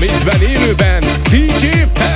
mixben élőben DJ Pe-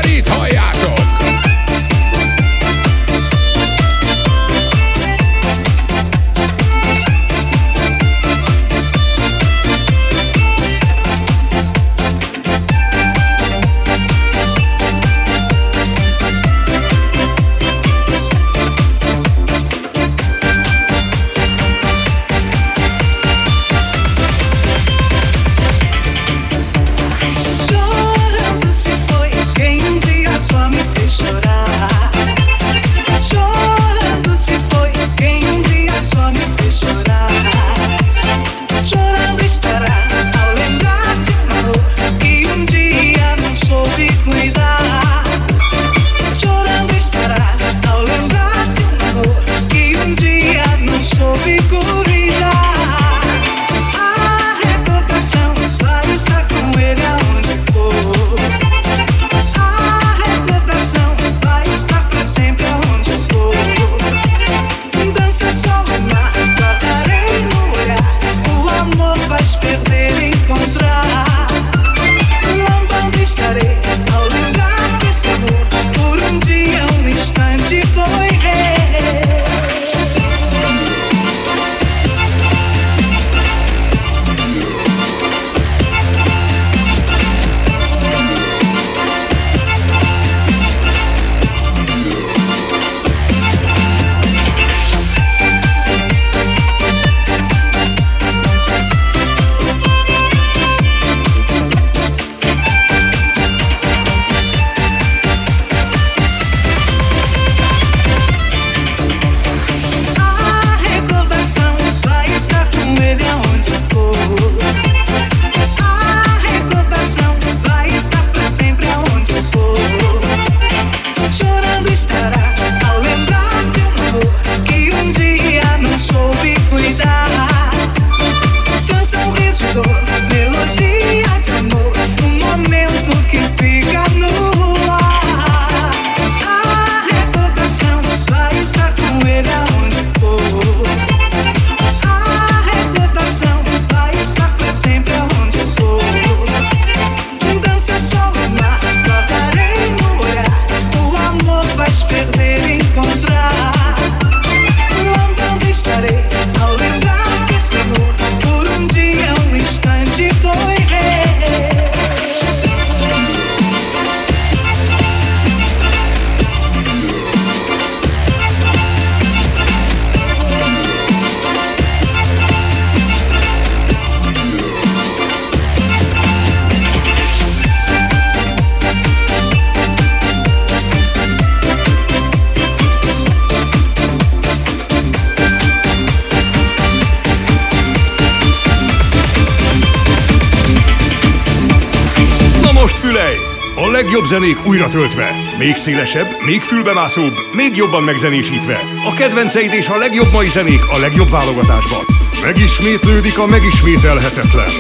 zenék újra töltve. Még szélesebb, még fülbemászóbb, még jobban megzenésítve. A kedvenceid és a legjobb mai zenék a legjobb válogatásban. Megismétlődik a megismételhetetlen.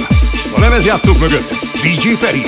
A lemezjátszók mögött DJ Feri.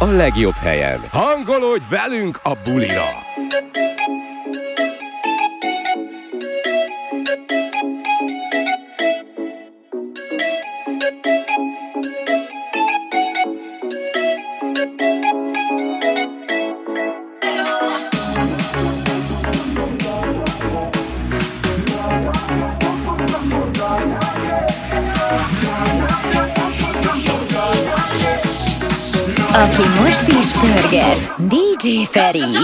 a legjobb helyen. Hangolódj velünk a bulira! DJ Ferry.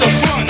the front.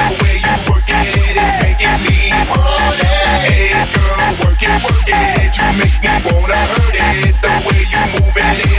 girl, work it, work it. You make me wanna hurt it. The way you move it.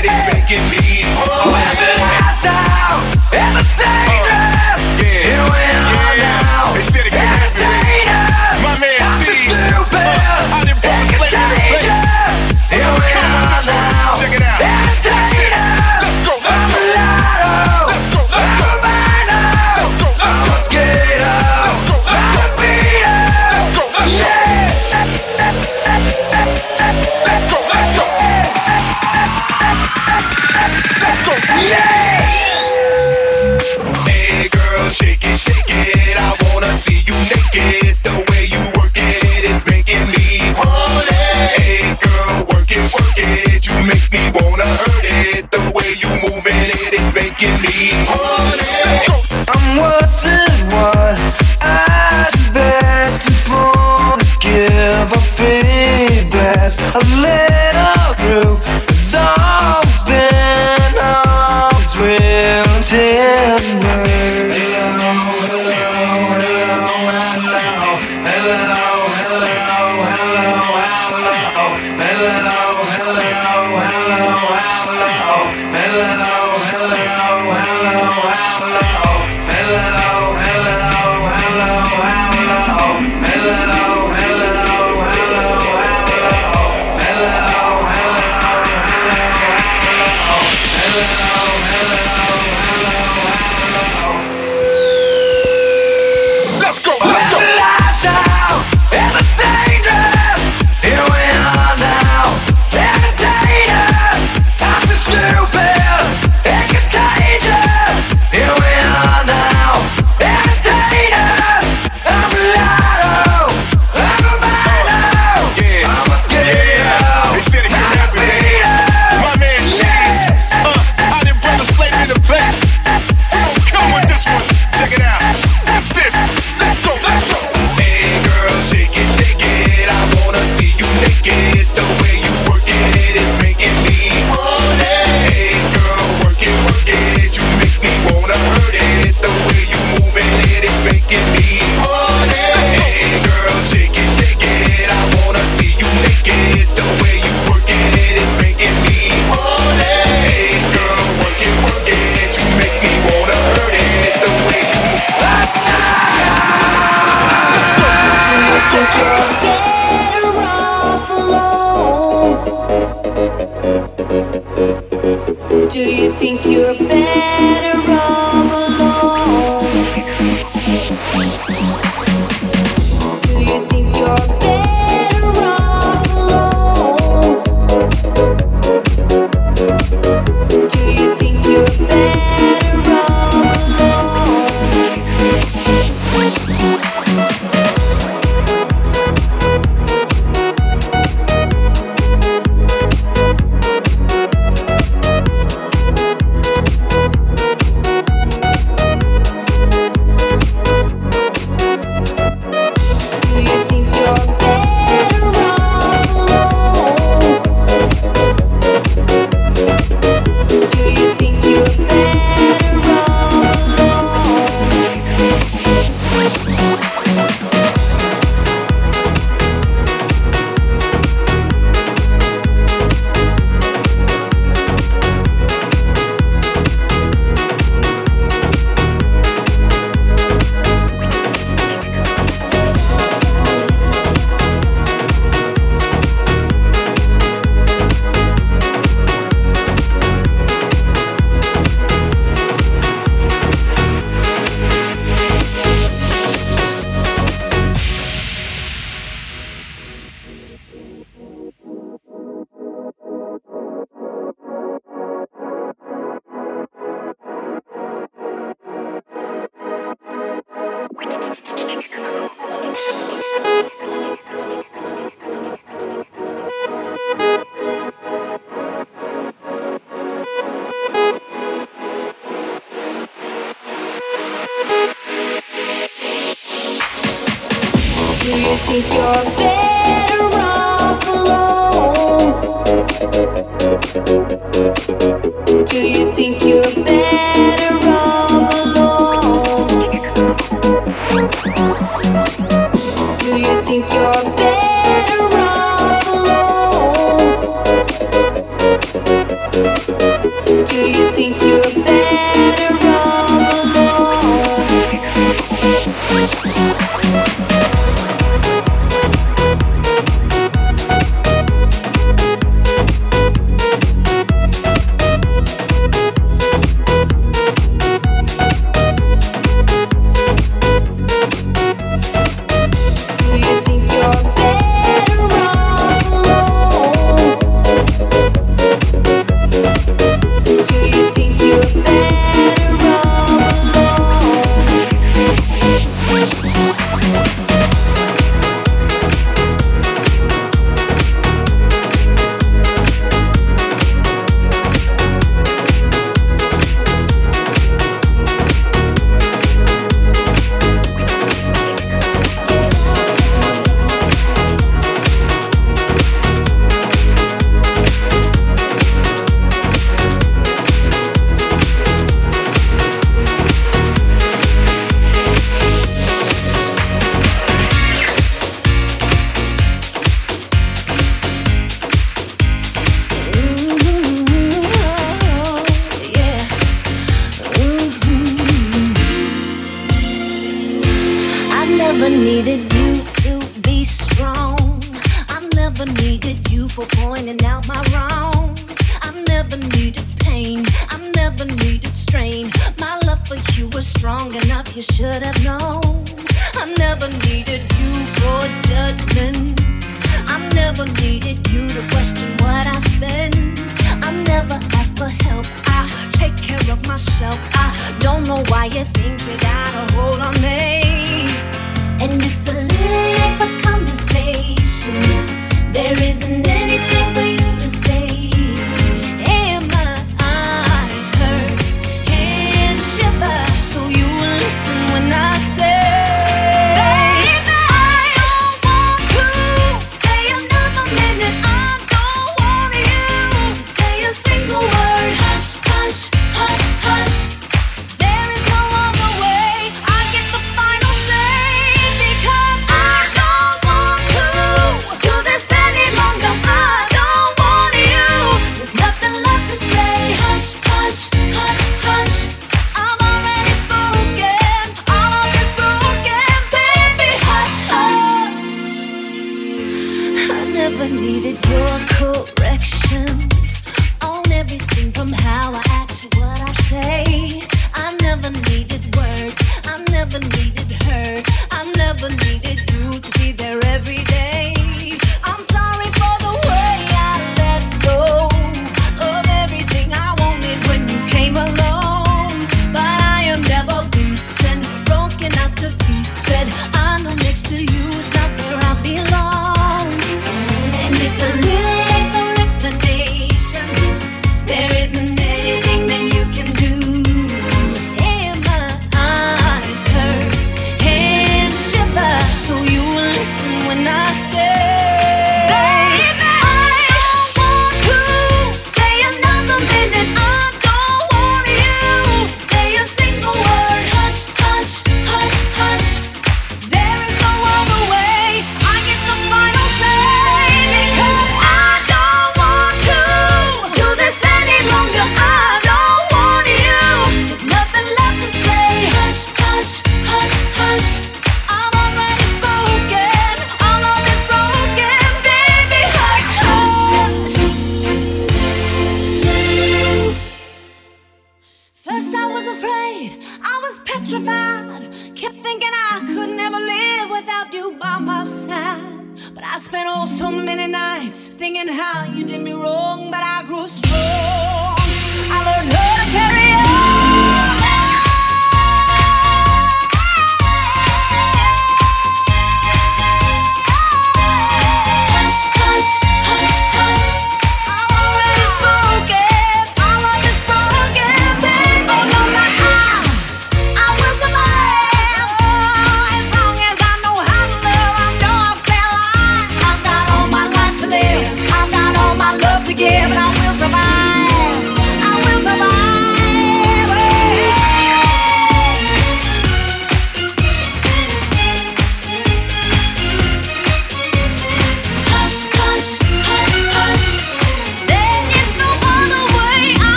should have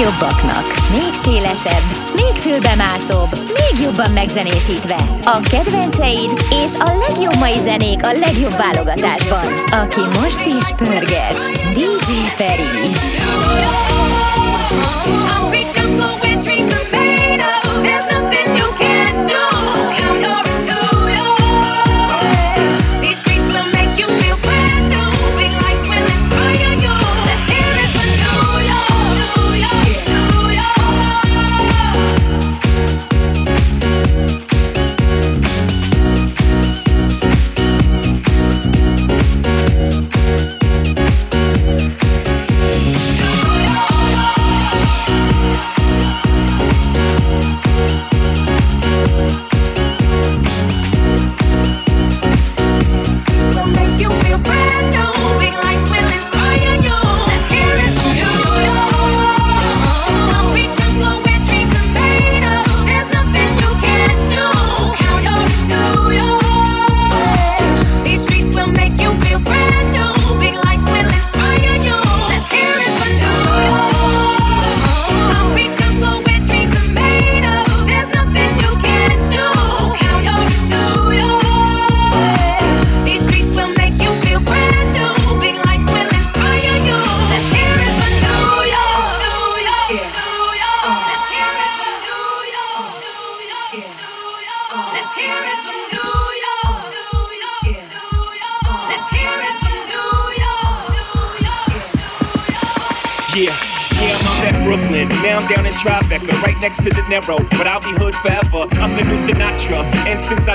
Jobbaknak, még szélesebb, még fülbemászóbb, még jobban megzenésítve. A kedvenceid és a legjobb mai zenék a legjobb válogatásban. Aki most is pörget, DJ Feri. Yeah!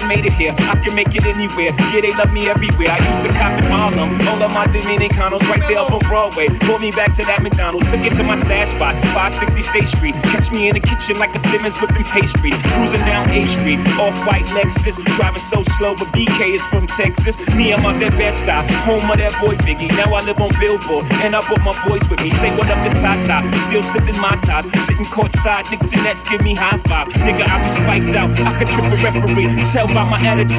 made it here. I can make it anywhere. Yeah, they love me everywhere. I used to cop in Harlem. All of my Dominicanos right there up on Broadway. Pulled me back to that McDonald's. Took it to my stash spot, 560 State Street. Catch me in the kitchen like a Simmons whipping pastry. Cruising down A Street, off white Lexus. Driving so slow, but BK is from Texas. Me, I'm out that bed stop. Home of that boy Biggie. Now I live on Billboard. And I brought my boys with me. Say what up to Tata. Still sipping my top. Sitting courtside. Niggas and Nets give me high five. Nigga, I be spiked out. I could trip a referee. Tell by my attitude.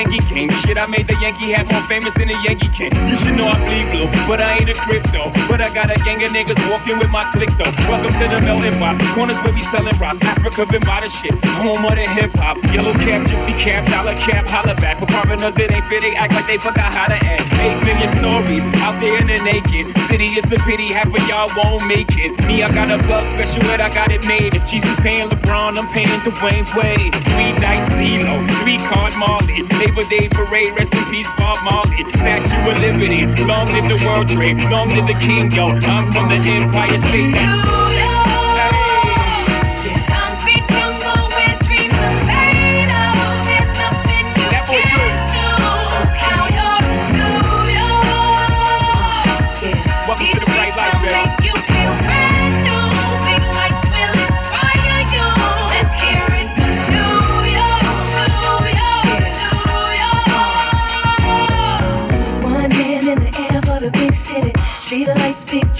Yankee King. The shit I made the Yankee hat more famous than the Yankee King. You should know I bleed blue, but I ain't a crypto. But I got a gang of niggas walking with my click though. Welcome to the melting pot. Corners where we selling rock. Africa been by the shit. Home of the hip hop. Yellow cap, gypsy cap, dollar cap, holla back. For foreigners, it ain't fit. They act like they forgot how to act. Eight million stories out there in the naked. City is a pity, half of y'all won't make it. Me, I got a bug special, but I got it made. If Jesus paying LeBron, I'm paying Dwayne Wade. Three dice, CeeLo, three card Marley. They Labor Day parade. Rest in peace, Bob Marley. Statue of Liberty. Long live the World Trade. Long live the King, yo. I'm from the Empire State. That's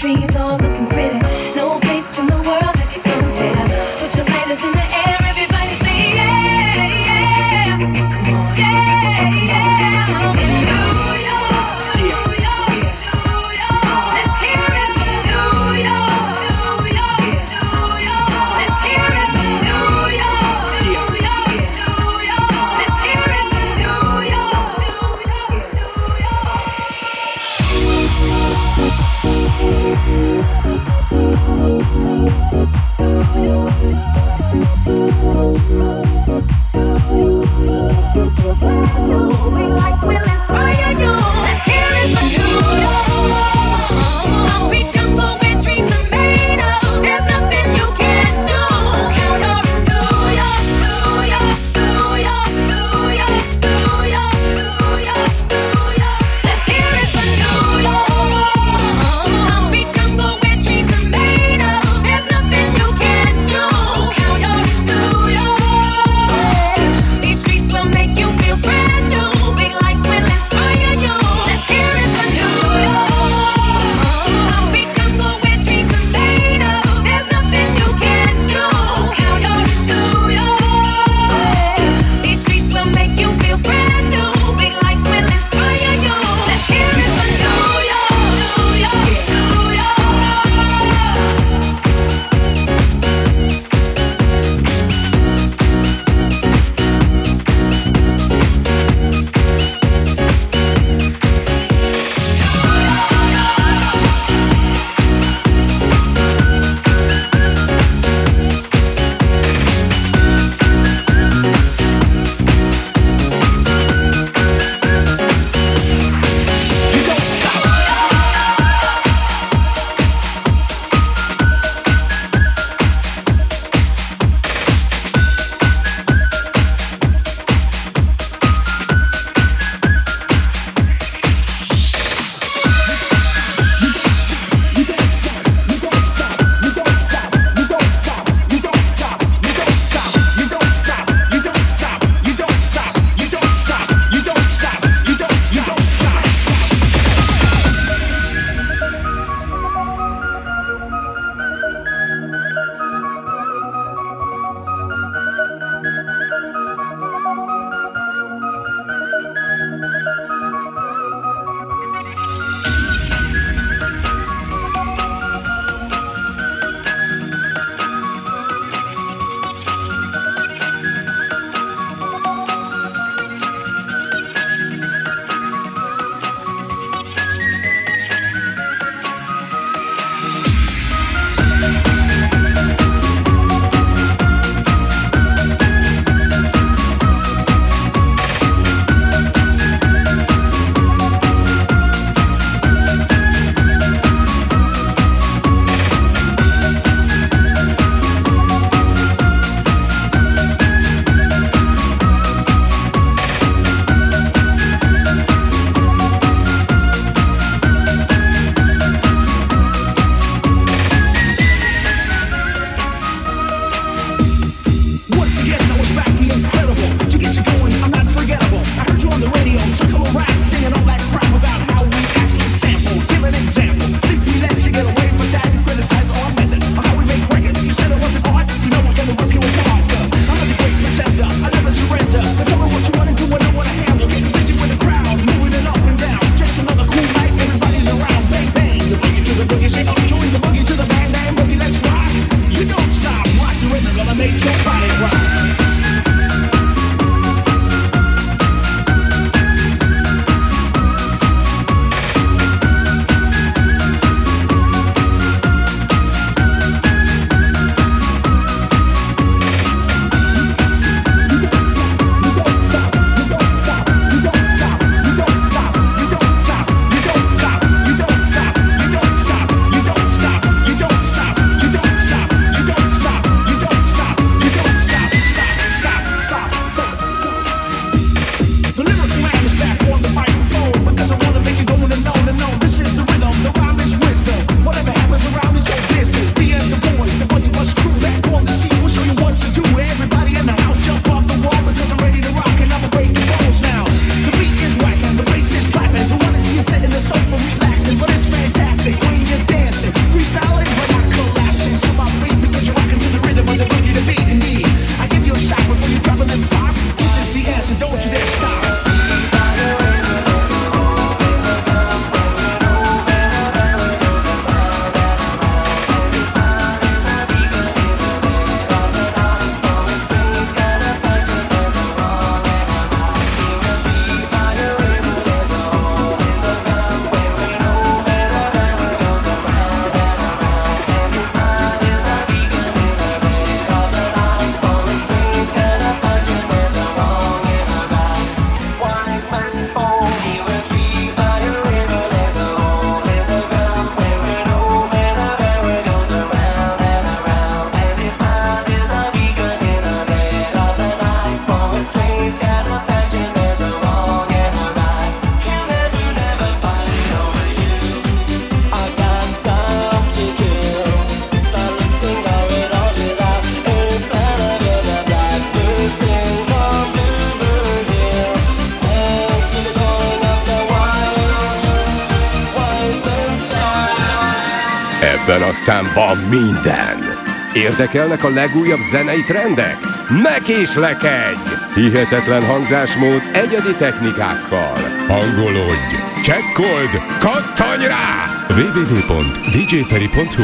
dreams on aztán van minden. Érdekelnek a legújabb zenei trendek? lekedj! Hihetetlen hangzásmód egyedi technikákkal. Hangolódj, csekkold, kattanj rá! www.djferi.hu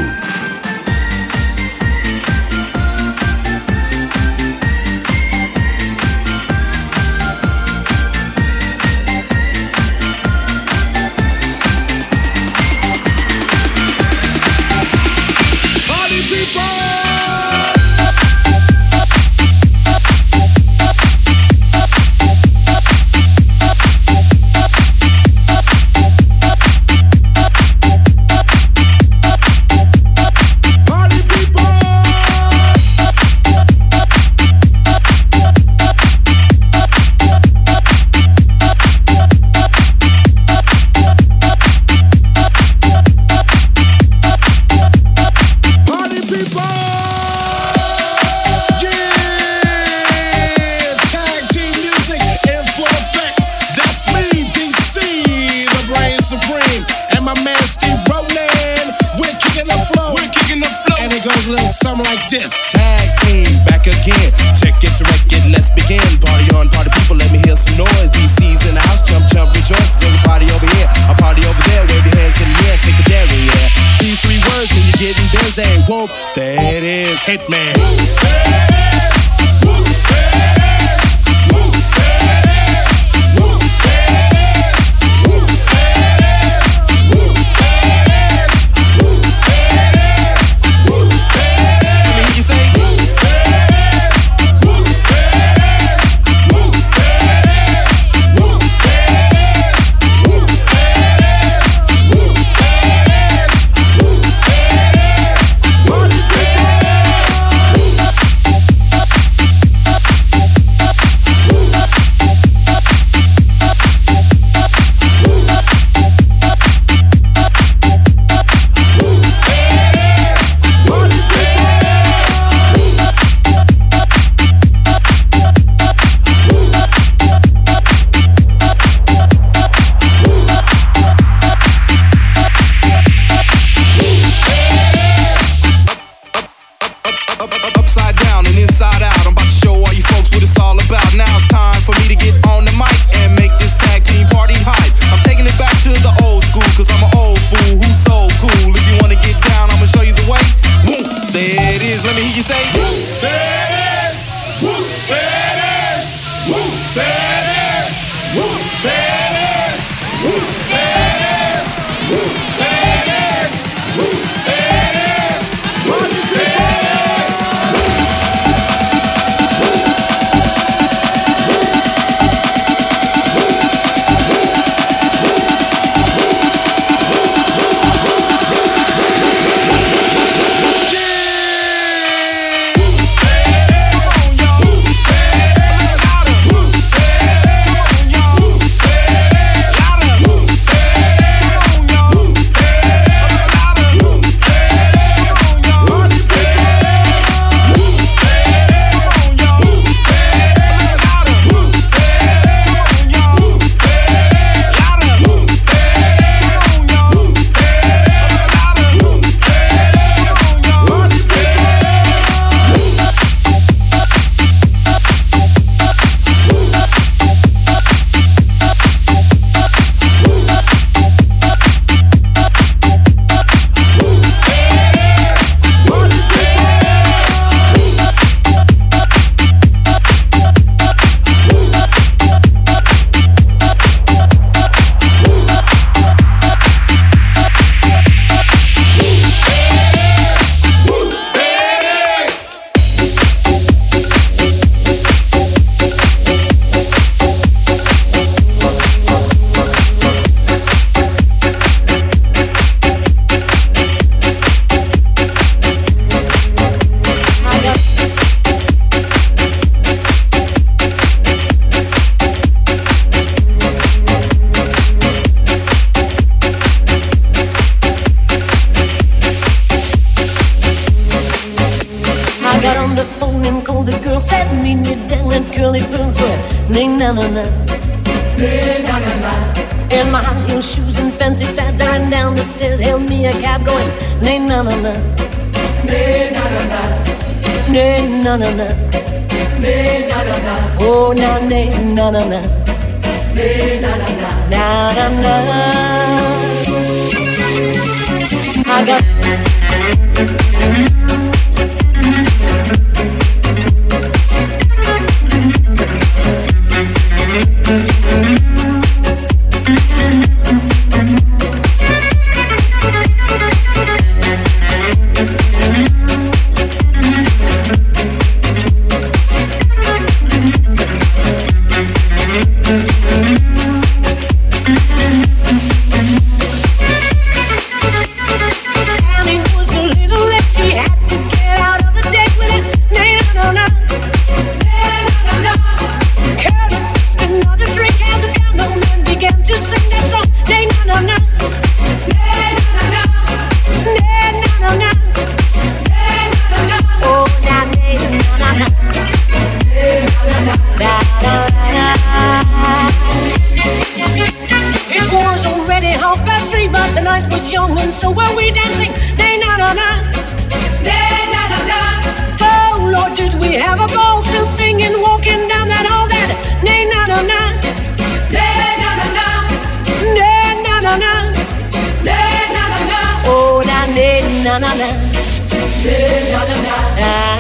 Deixa dançar.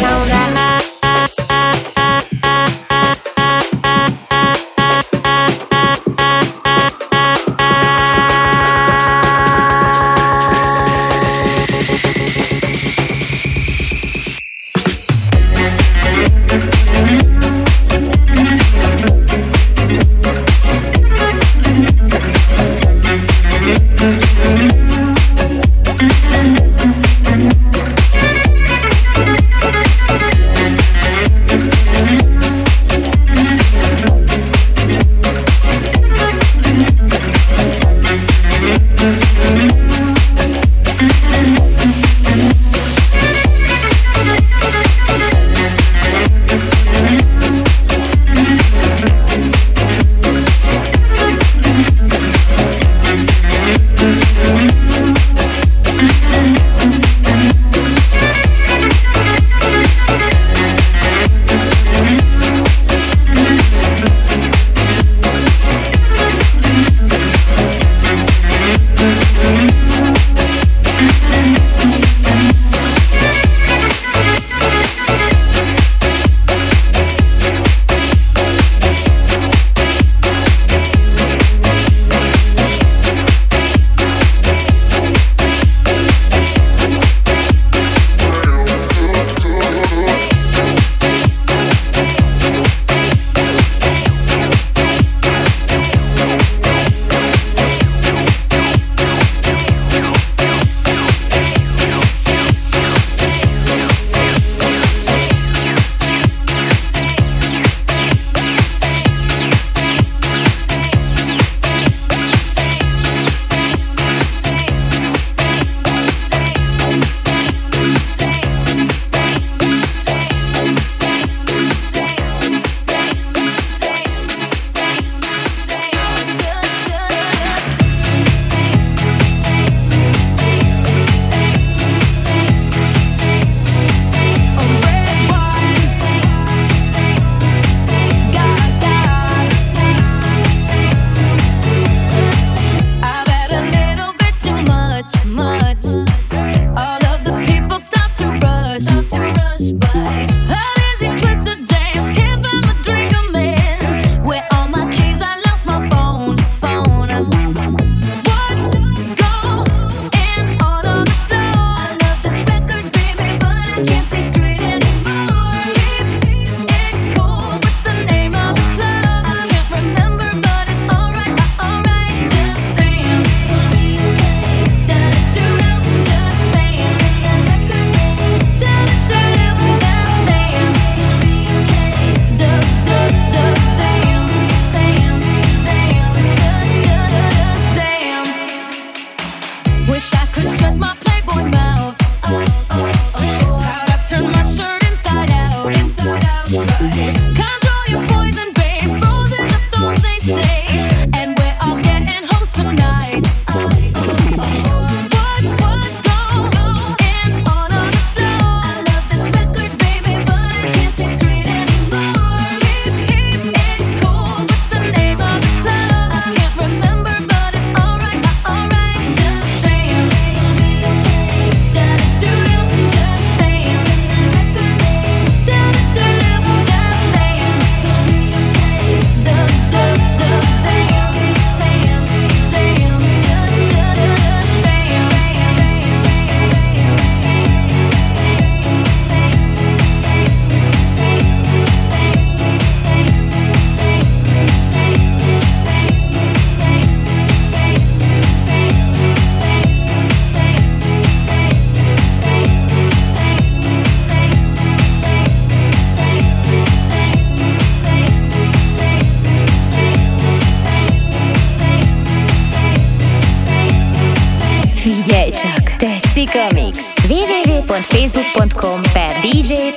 facebook.com per DJ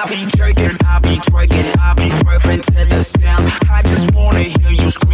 I be jerking, I be twerking, I be swerving to the sound. I just wanna hear you scream.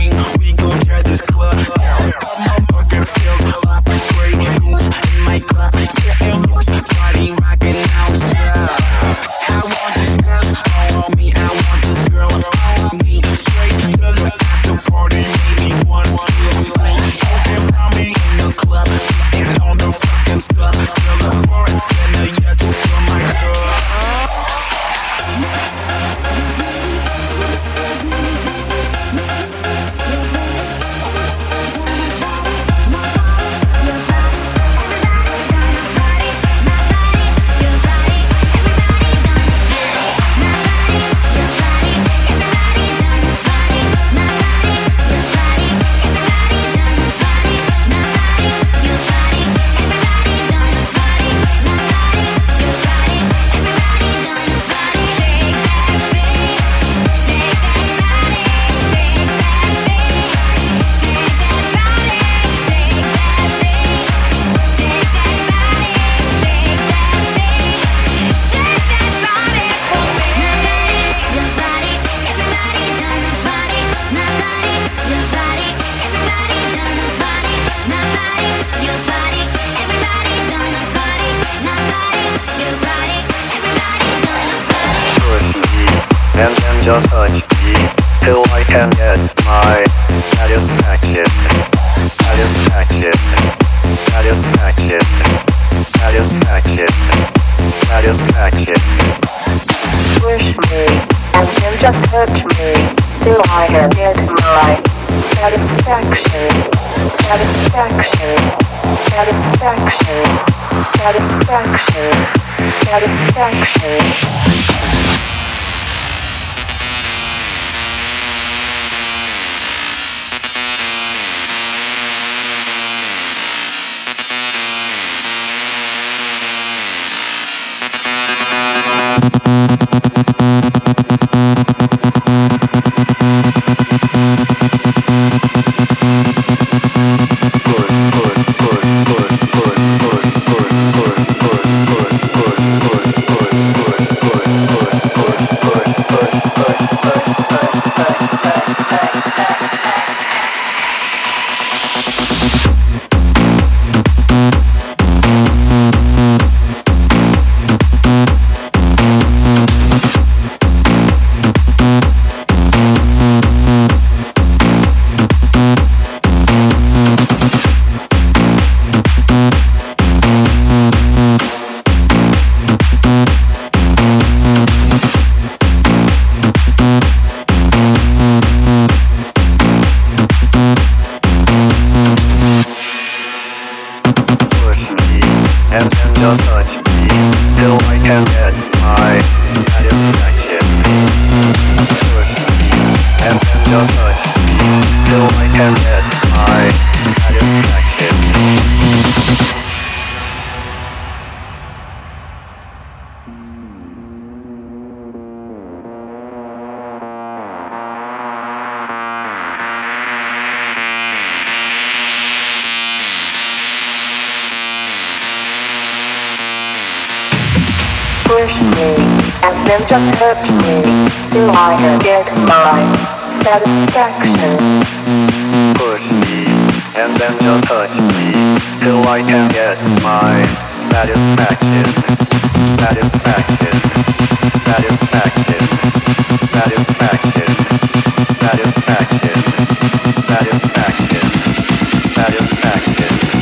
satisfaction, satisfaction, satisfaction.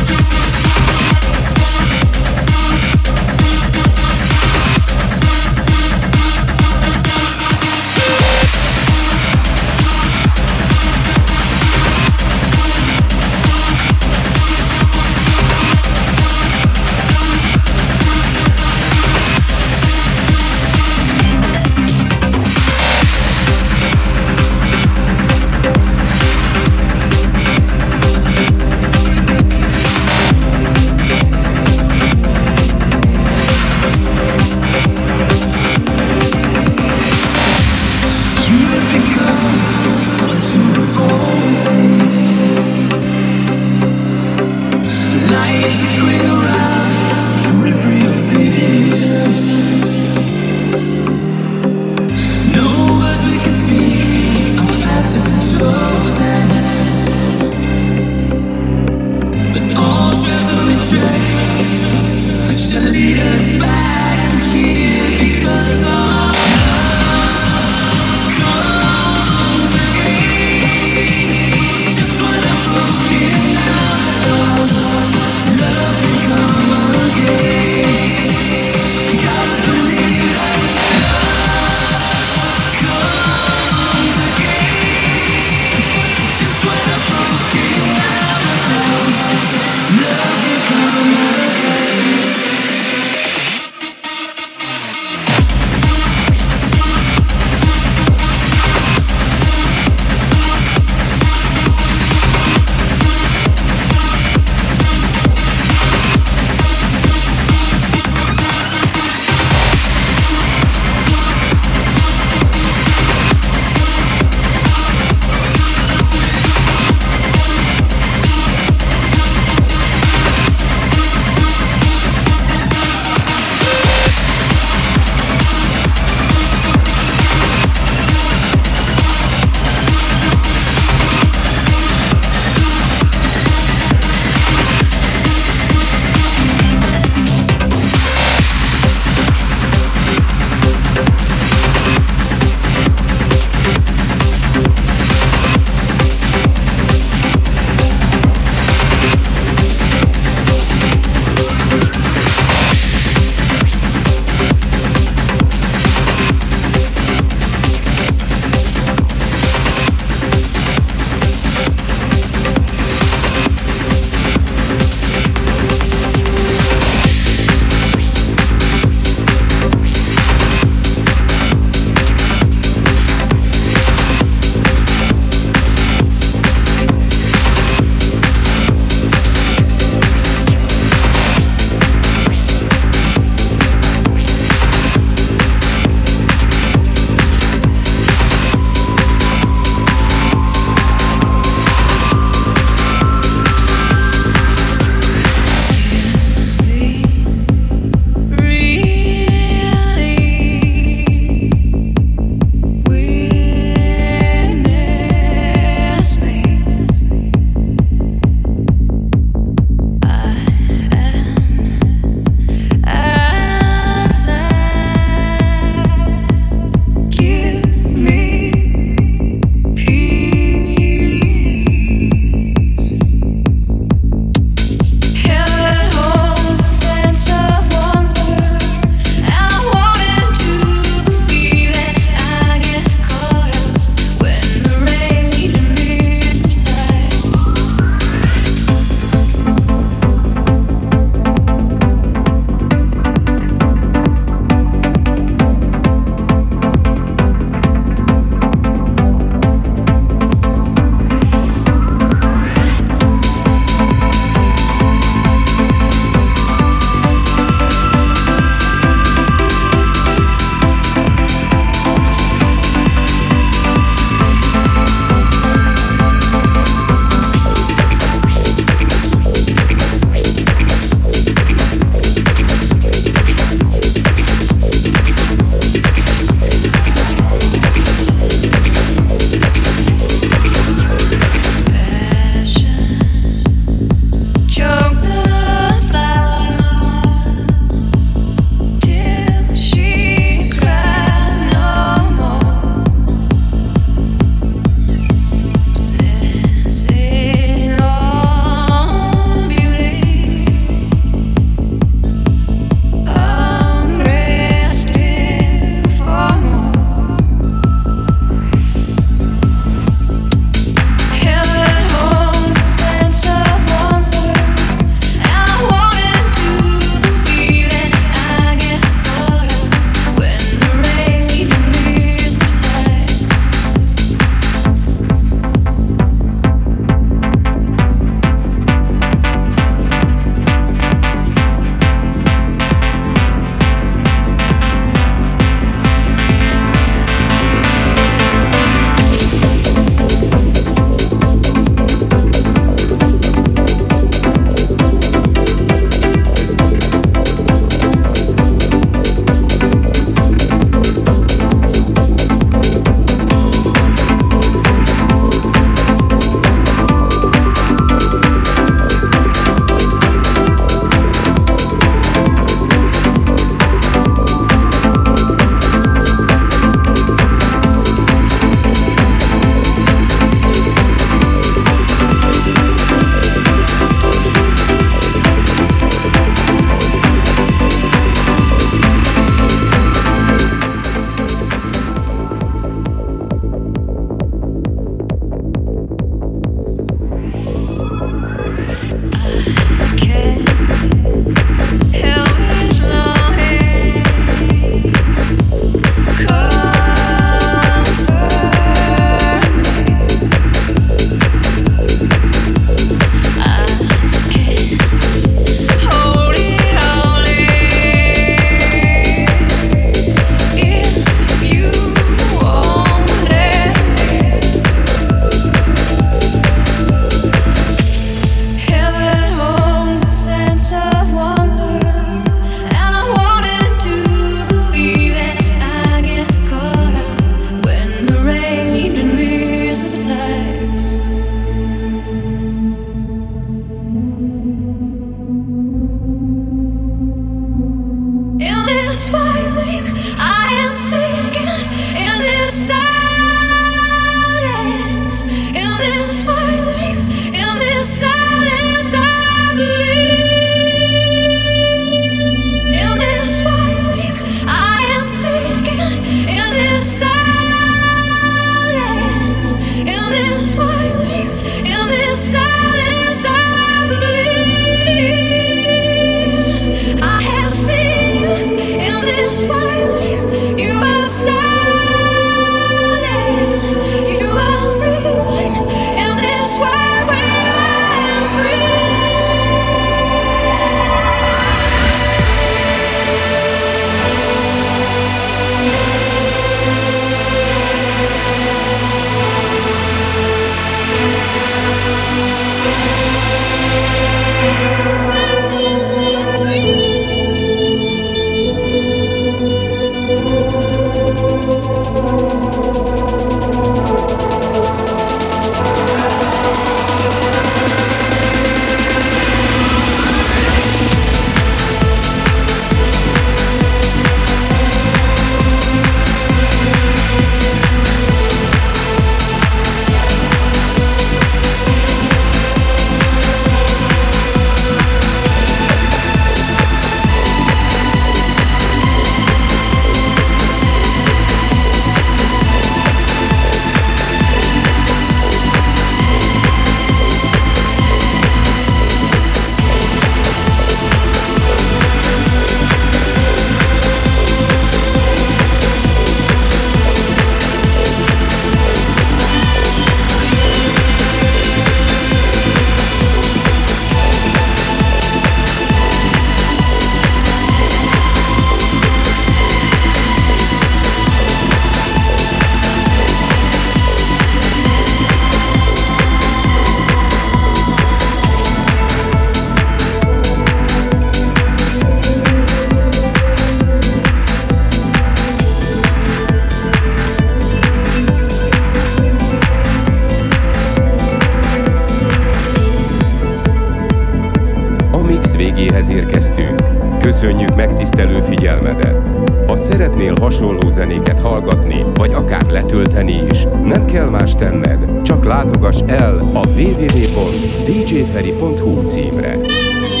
végéhez érkeztünk. Köszönjük megtisztelő figyelmedet! Ha szeretnél hasonló zenéket hallgatni, vagy akár letölteni is, nem kell más tenned, csak látogass el a www.djferi.hu címre.